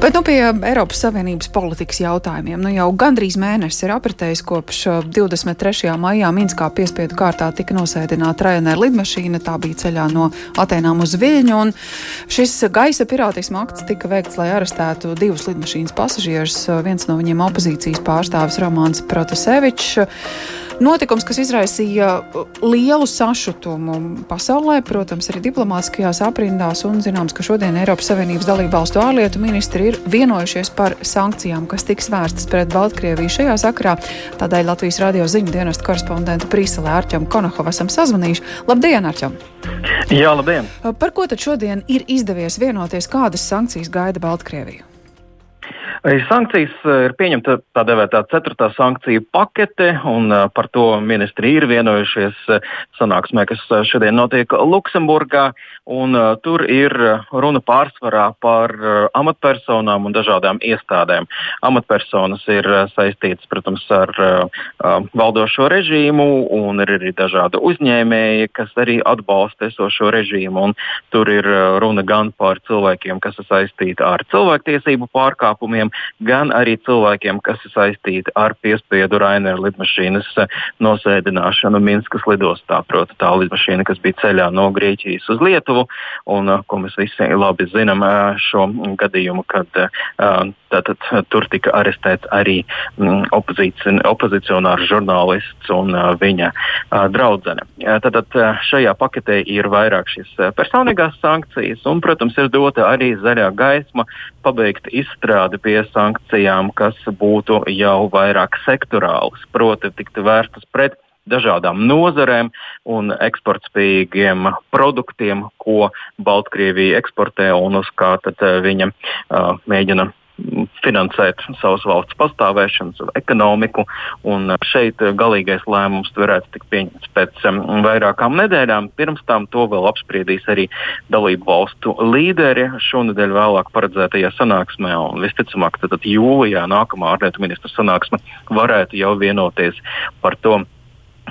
Bet nu, pie Eiropas Savienības politikas jautājumiem. Nu, jau gandrīz mēnesis ir apritējis kopš 23. maijā Minskā piespiedu kārtā tika nosēdināta Ryanair lidmašīna. Tā bija ceļā no Atenām uz Viļņu. Šis gaisa pirātisma akts tika veikts, lai arestētu divus lidmašīnas pasažierus. Viens no viņiem opozīcijas pārstāvis Romāns Protasevičs. Notikums, kas izraisīja lielu sašutumu pasaulē, protams, arī diplomātiskajās aprindās, un zināms, ka šodien Eiropas Savienības dalību valstu ārlietu ministri ir vienojušies par sankcijām, kas tiks vērstas pret Baltkrieviju šajā sakarā. Tādēļ Latvijas radio ziņu dienesta korespondenta Brīselē Arčam Konohovu esam sazvanījuši. Labdien, Arčam! Jā, labdien! Par ko tad šodien ir izdevies vienoties, kādas sankcijas gaida Baltkrieviju? Sankcijas eh, ir pieņemta tā dēvētā ceturtā sankciju pakete, un eh, par to ministri ir vienojušies eh, sanāksmē, kas šodien notiek Luksemburgā. Un, tur ir runa pārsvarā par amatpersonām un dažādām iestādēm. Amatpersonas ir saistītas, protams, ar valdošo režīmu, un ir arī dažādi uzņēmēji, kas arī atbalsta esošo režīmu. Tur ir runa gan par cilvēkiem, kas ir saistīti ar cilvēktiesību pārkāpumiem, gan arī cilvēkiem, kas ir saistīti ar piespiedu Rainer lidmašīnas nosēdināšanu Minskas lidostā. Proti, tā lidmašīna, kas bija ceļā no Grieķijas uz Lietuvu. Un uh, ko mēs visi labi zinām uh, šo gadījumu, kad tātad, tur tika arestēts arī mm, opozicionārs žurnālists un viņa draudzene. Tātad šajā paketē ir vairāk šīs personīgās sankcijas, un, protams, ir dota arī zaļā gaisma pabeigt izstrādi pie sankcijām, kas būtu jau vairāk sektorālas, proti, tiktu vērstas pret dažādām nozarēm un eksportspējīgiem produktiem, ko Baltkrievija eksportē un uz kā eh, viņa uh, mēģina finansēt savas valsts pastāvēšanu, savu ekonomiku. Šeit galīgais lēmums varētu tikt pieņemts pēc um, vairākām nedēļām. Pirms tam to vēl apspriedīs arī dalību valstu līderi šonadēļ vēlāk paredzētajā sanāksmē. Visticamāk, tad jūlijā nākamā ārlietu ministra sanāksme varētu jau vienoties par to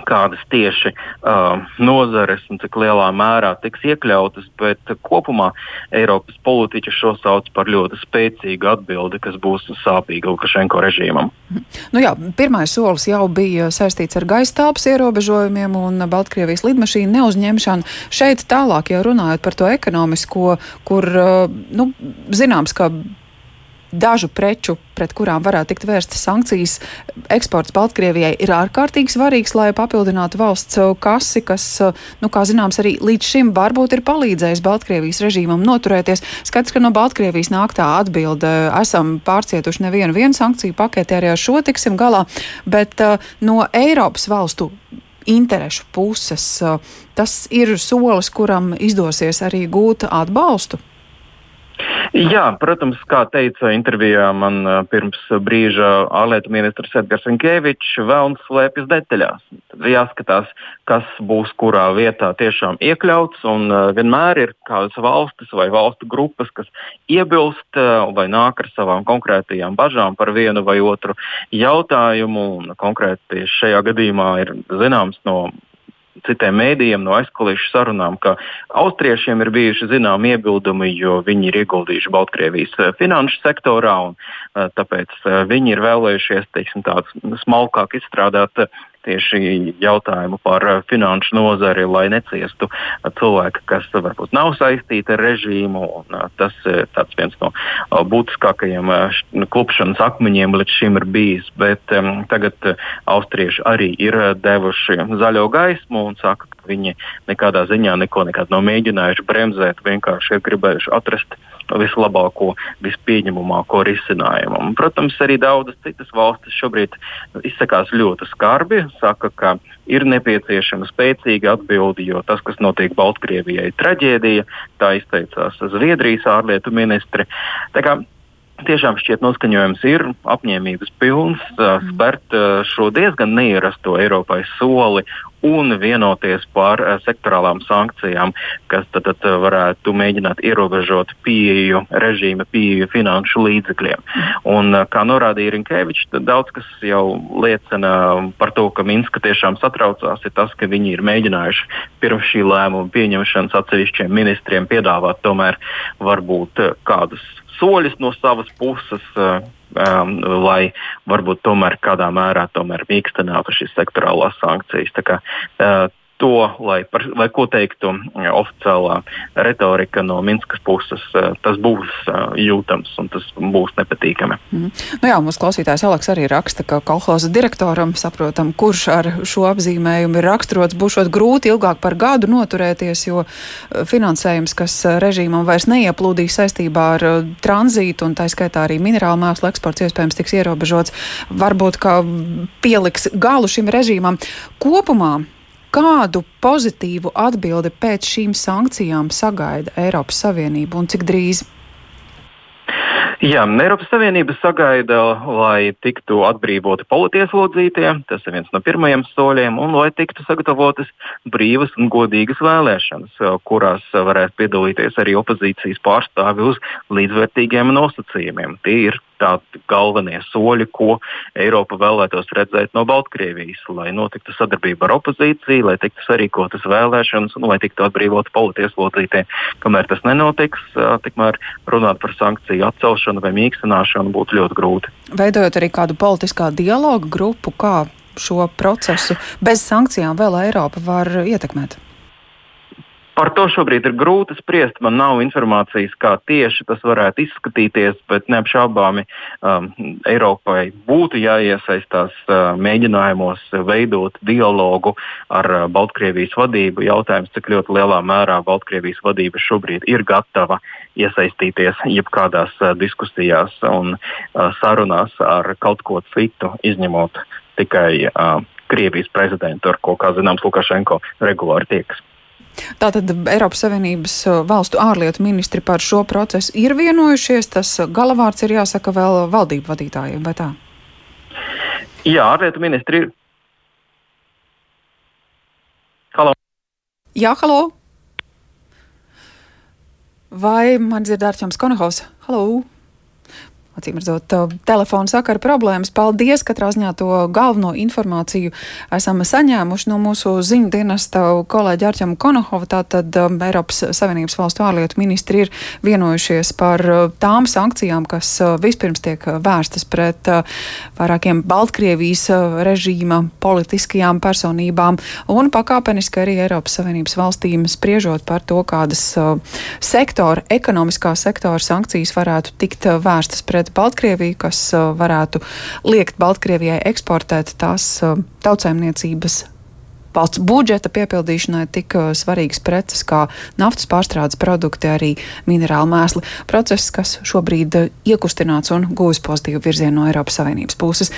kādas tieši uh, nozares un cik lielā mērā tiks iekļautas, bet kopumā Eiropas politiķi šo sauc par ļoti spēcīgu atbildi, kas būs sāpīga Lukašenko režīmam. Nu jā, pirmais solis jau bija saistīts ar gaisa telpas ierobežojumiem un Baltkrievijas lidmašīnu neuzņemšanu. Šeit tālāk jau runājot par to ekonomisko, kur, uh, nu, zināms, ka dažu preču, pret kurām varētu tikt vērstas sankcijas, eksports Baltkrievijai ir ārkārtīgi svarīgs, lai papildinātu valsts kasi, kas, nu, kā zināms, arī līdz šim varbūt ir palīdzējis Baltkrievijas režīmam noturēties. Skats, ka no Baltkrievijas nāk tā atbilde, esam pārcietuši nevienu vienu sankciju paketi, arī ar šo tiksim galā, bet uh, no Eiropas valstu interešu puses uh, tas ir solis, kuram izdosies arī gūt atbalstu. Jā, protams, kā teica intervijā man pirms brīža ārlietu ministrs Edgars Rinkēvičs, vēlns slēpjas detaļās. Tad jāskatās, kas būs kurā vietā tiešām iekļauts, un vienmēr ir kādas valstis vai valstu grupas, kas iebilst vai nāk ar savām konkrētajām bažām par vienu vai otru jautājumu. Un konkrēti šajā gadījumā ir zināms no citiem mēdījiem, no aizkulisku sarunām, ka austriešiem ir bijuši zināmi iebildumi, jo viņi ir ieguldījuši Baltkrievijas eh, finanšu sektorā, un eh, tāpēc eh, viņi ir vēlējušies teiksim, tādu smalkāk izstrādāt tieši jautājumu par eh, finanšu nozari, lai neciestu eh, cilvēki, kas varbūt nav saistīti ar režīmu. Un, eh, tas ir viens no būtiskākajiem klupšanas akmeņiem līdz šim ir bijis. Bet um, tagad austrieši arī ir devuši zaļo gaismu un saka, ka viņi nekādā ziņā neko nav mēģinājuši bremzēt, vienkārši ir gribējuši atrast vislabāko, vispieņemamāko risinājumu. Un, protams, arī daudzas citas valstis šobrīd izsakās ļoti skarbi, saka, ka ir nepieciešama spēcīga atbilde, jo tas, kas notiek Baltkrievijai, ir traģēdija. Tā izteicās Zviedrijas ārlietu ministre. Tiešām šķiet, noskaņojums ir apņēmības pilns mm. spērt šo diezgan neierasto Eiropai soli un vienoties par sektorālām sankcijām, kas tad, tad varētu mēģināt ierobežot pieeju režīma, pieeju finanšu līdzekļiem. Un, kā norādīja Rinkēvičs, daudz kas jau liecina par to, ka Minska tiešām satraucās, ir tas, ka viņi ir mēģinājuši pirms šī lēmuma pieņemšanas atsevišķiem ministriem piedāvāt tomēr varbūt kādus soļus no savas puses. Um, lai varbūt tomēr kādā mērā tomēr mīkstinātu šīs sektorālās sankcijas. Tā kā, uh, to, lai, par, lai ko teiktu oficiālā retorika no Minskas puses, eh, tas būs eh, jūtams un tas būs nepatīkami. Mm. Nu jā, mūsu klausītājs Aleks arī raksta, ka kolhoza direktoram, saprotam, kurš ar šo apzīmējumu ir raksturots, būšot grūti ilgāk par gadu noturēties, jo eh, finansējums, kas režīmam vairs neieplūdīs saistībā ar tranzītu un tā skaitā arī minerālu mēslu eksports iespējams tiks ierobežots, varbūt kā pieliks galu šim režīmam. Kopumā Kādu pozitīvu atbildi pēc šīm sankcijām sagaida Eiropas Savienība un cik drīz? Jā, Eiropas Savienība sagaida, lai tiktu atbrīvoti politieslodzītie, tas ir viens no pirmajiem soļiem, un lai tiktu sagatavotas brīvas un godīgas vēlēšanas, kurās varēs piedalīties arī opozīcijas pārstāvi uz līdzvērtīgiem nosacījumiem. Tie ir tādi galvenie soļi, ko Eiropa vēlētos redzēt no Baltkrievijas, lai notiktu sadarbība ar opozīciju, lai tiktu sarīkotas vēlēšanas un lai tiktu atbrīvoti politieslodzītie. Kamēr tas nenotiks, tikmēr runāt par sankciju atcelšanu vai mīkstināšanu būtu ļoti grūti. Veidojot arī kādu politiskā dialogu grupu, kā šo procesu bez sankcijām vēl Eiropa var ietekmēt? Par to šobrīd ir grūti spriest. Man nav informācijas, kā tieši tas varētu izskatīties, bet neapšaubāmi um, Eiropai būtu jāiesaistās uh, mēģinājumos veidot dialogu ar uh, Baltkrievijas vadību. Jautājums, cik ļoti lielā mērā Baltkrievijas vadība šobrīd ir gatava iesaistīties jebkādās uh, diskusijās un uh, sarunās ar kaut ko citu, izņemot tikai uh, Krievijas prezidentu, ar ko, kā zināms, Lukašenko regulāri tiekas. Tātad Eiropas Savienības uh, valstu ārlietu ministri par šo procesu ir vienojušies. Tas galavārds ir jāsaka vēl valdību vadītājiem, vai tā? Jā, ārlietu ministri ir. Halo. Jā, halo. Vai man dzird Arčuns Konohovs? Halo! Acīm redzot, telefona sakara problēmas. Paldies! Katrā ziņā to galveno informāciju esam saņēmuši no mūsu ziņu dienesta kolēģa Arķama Konohova. Tātad um, Eiropas Savienības valstu ārlietu ministri ir vienojušies par uh, tām sankcijām, kas uh, vispirms tiek vērstas pret uh, vairākiem Baltkrievijas režīma politiskajām personībām un pakāpeniski arī Eiropas Savienības valstīm spriežot par to, kādas sektora, ekonomiskā sektora sankcijas varētu tikt vērstas pret pret Baltkrieviju, kas uh, varētu liekt Baltkrievijai eksportēt tās uh, tautsēmniecības valsts budžeta piepildīšanai tik uh, svarīgas preces kā naftas pārstrādes produkti, arī minerāli mēsli. Process, kas šobrīd iekustināts un gūs pozitīvu virzienu no Eiropas Savienības puses.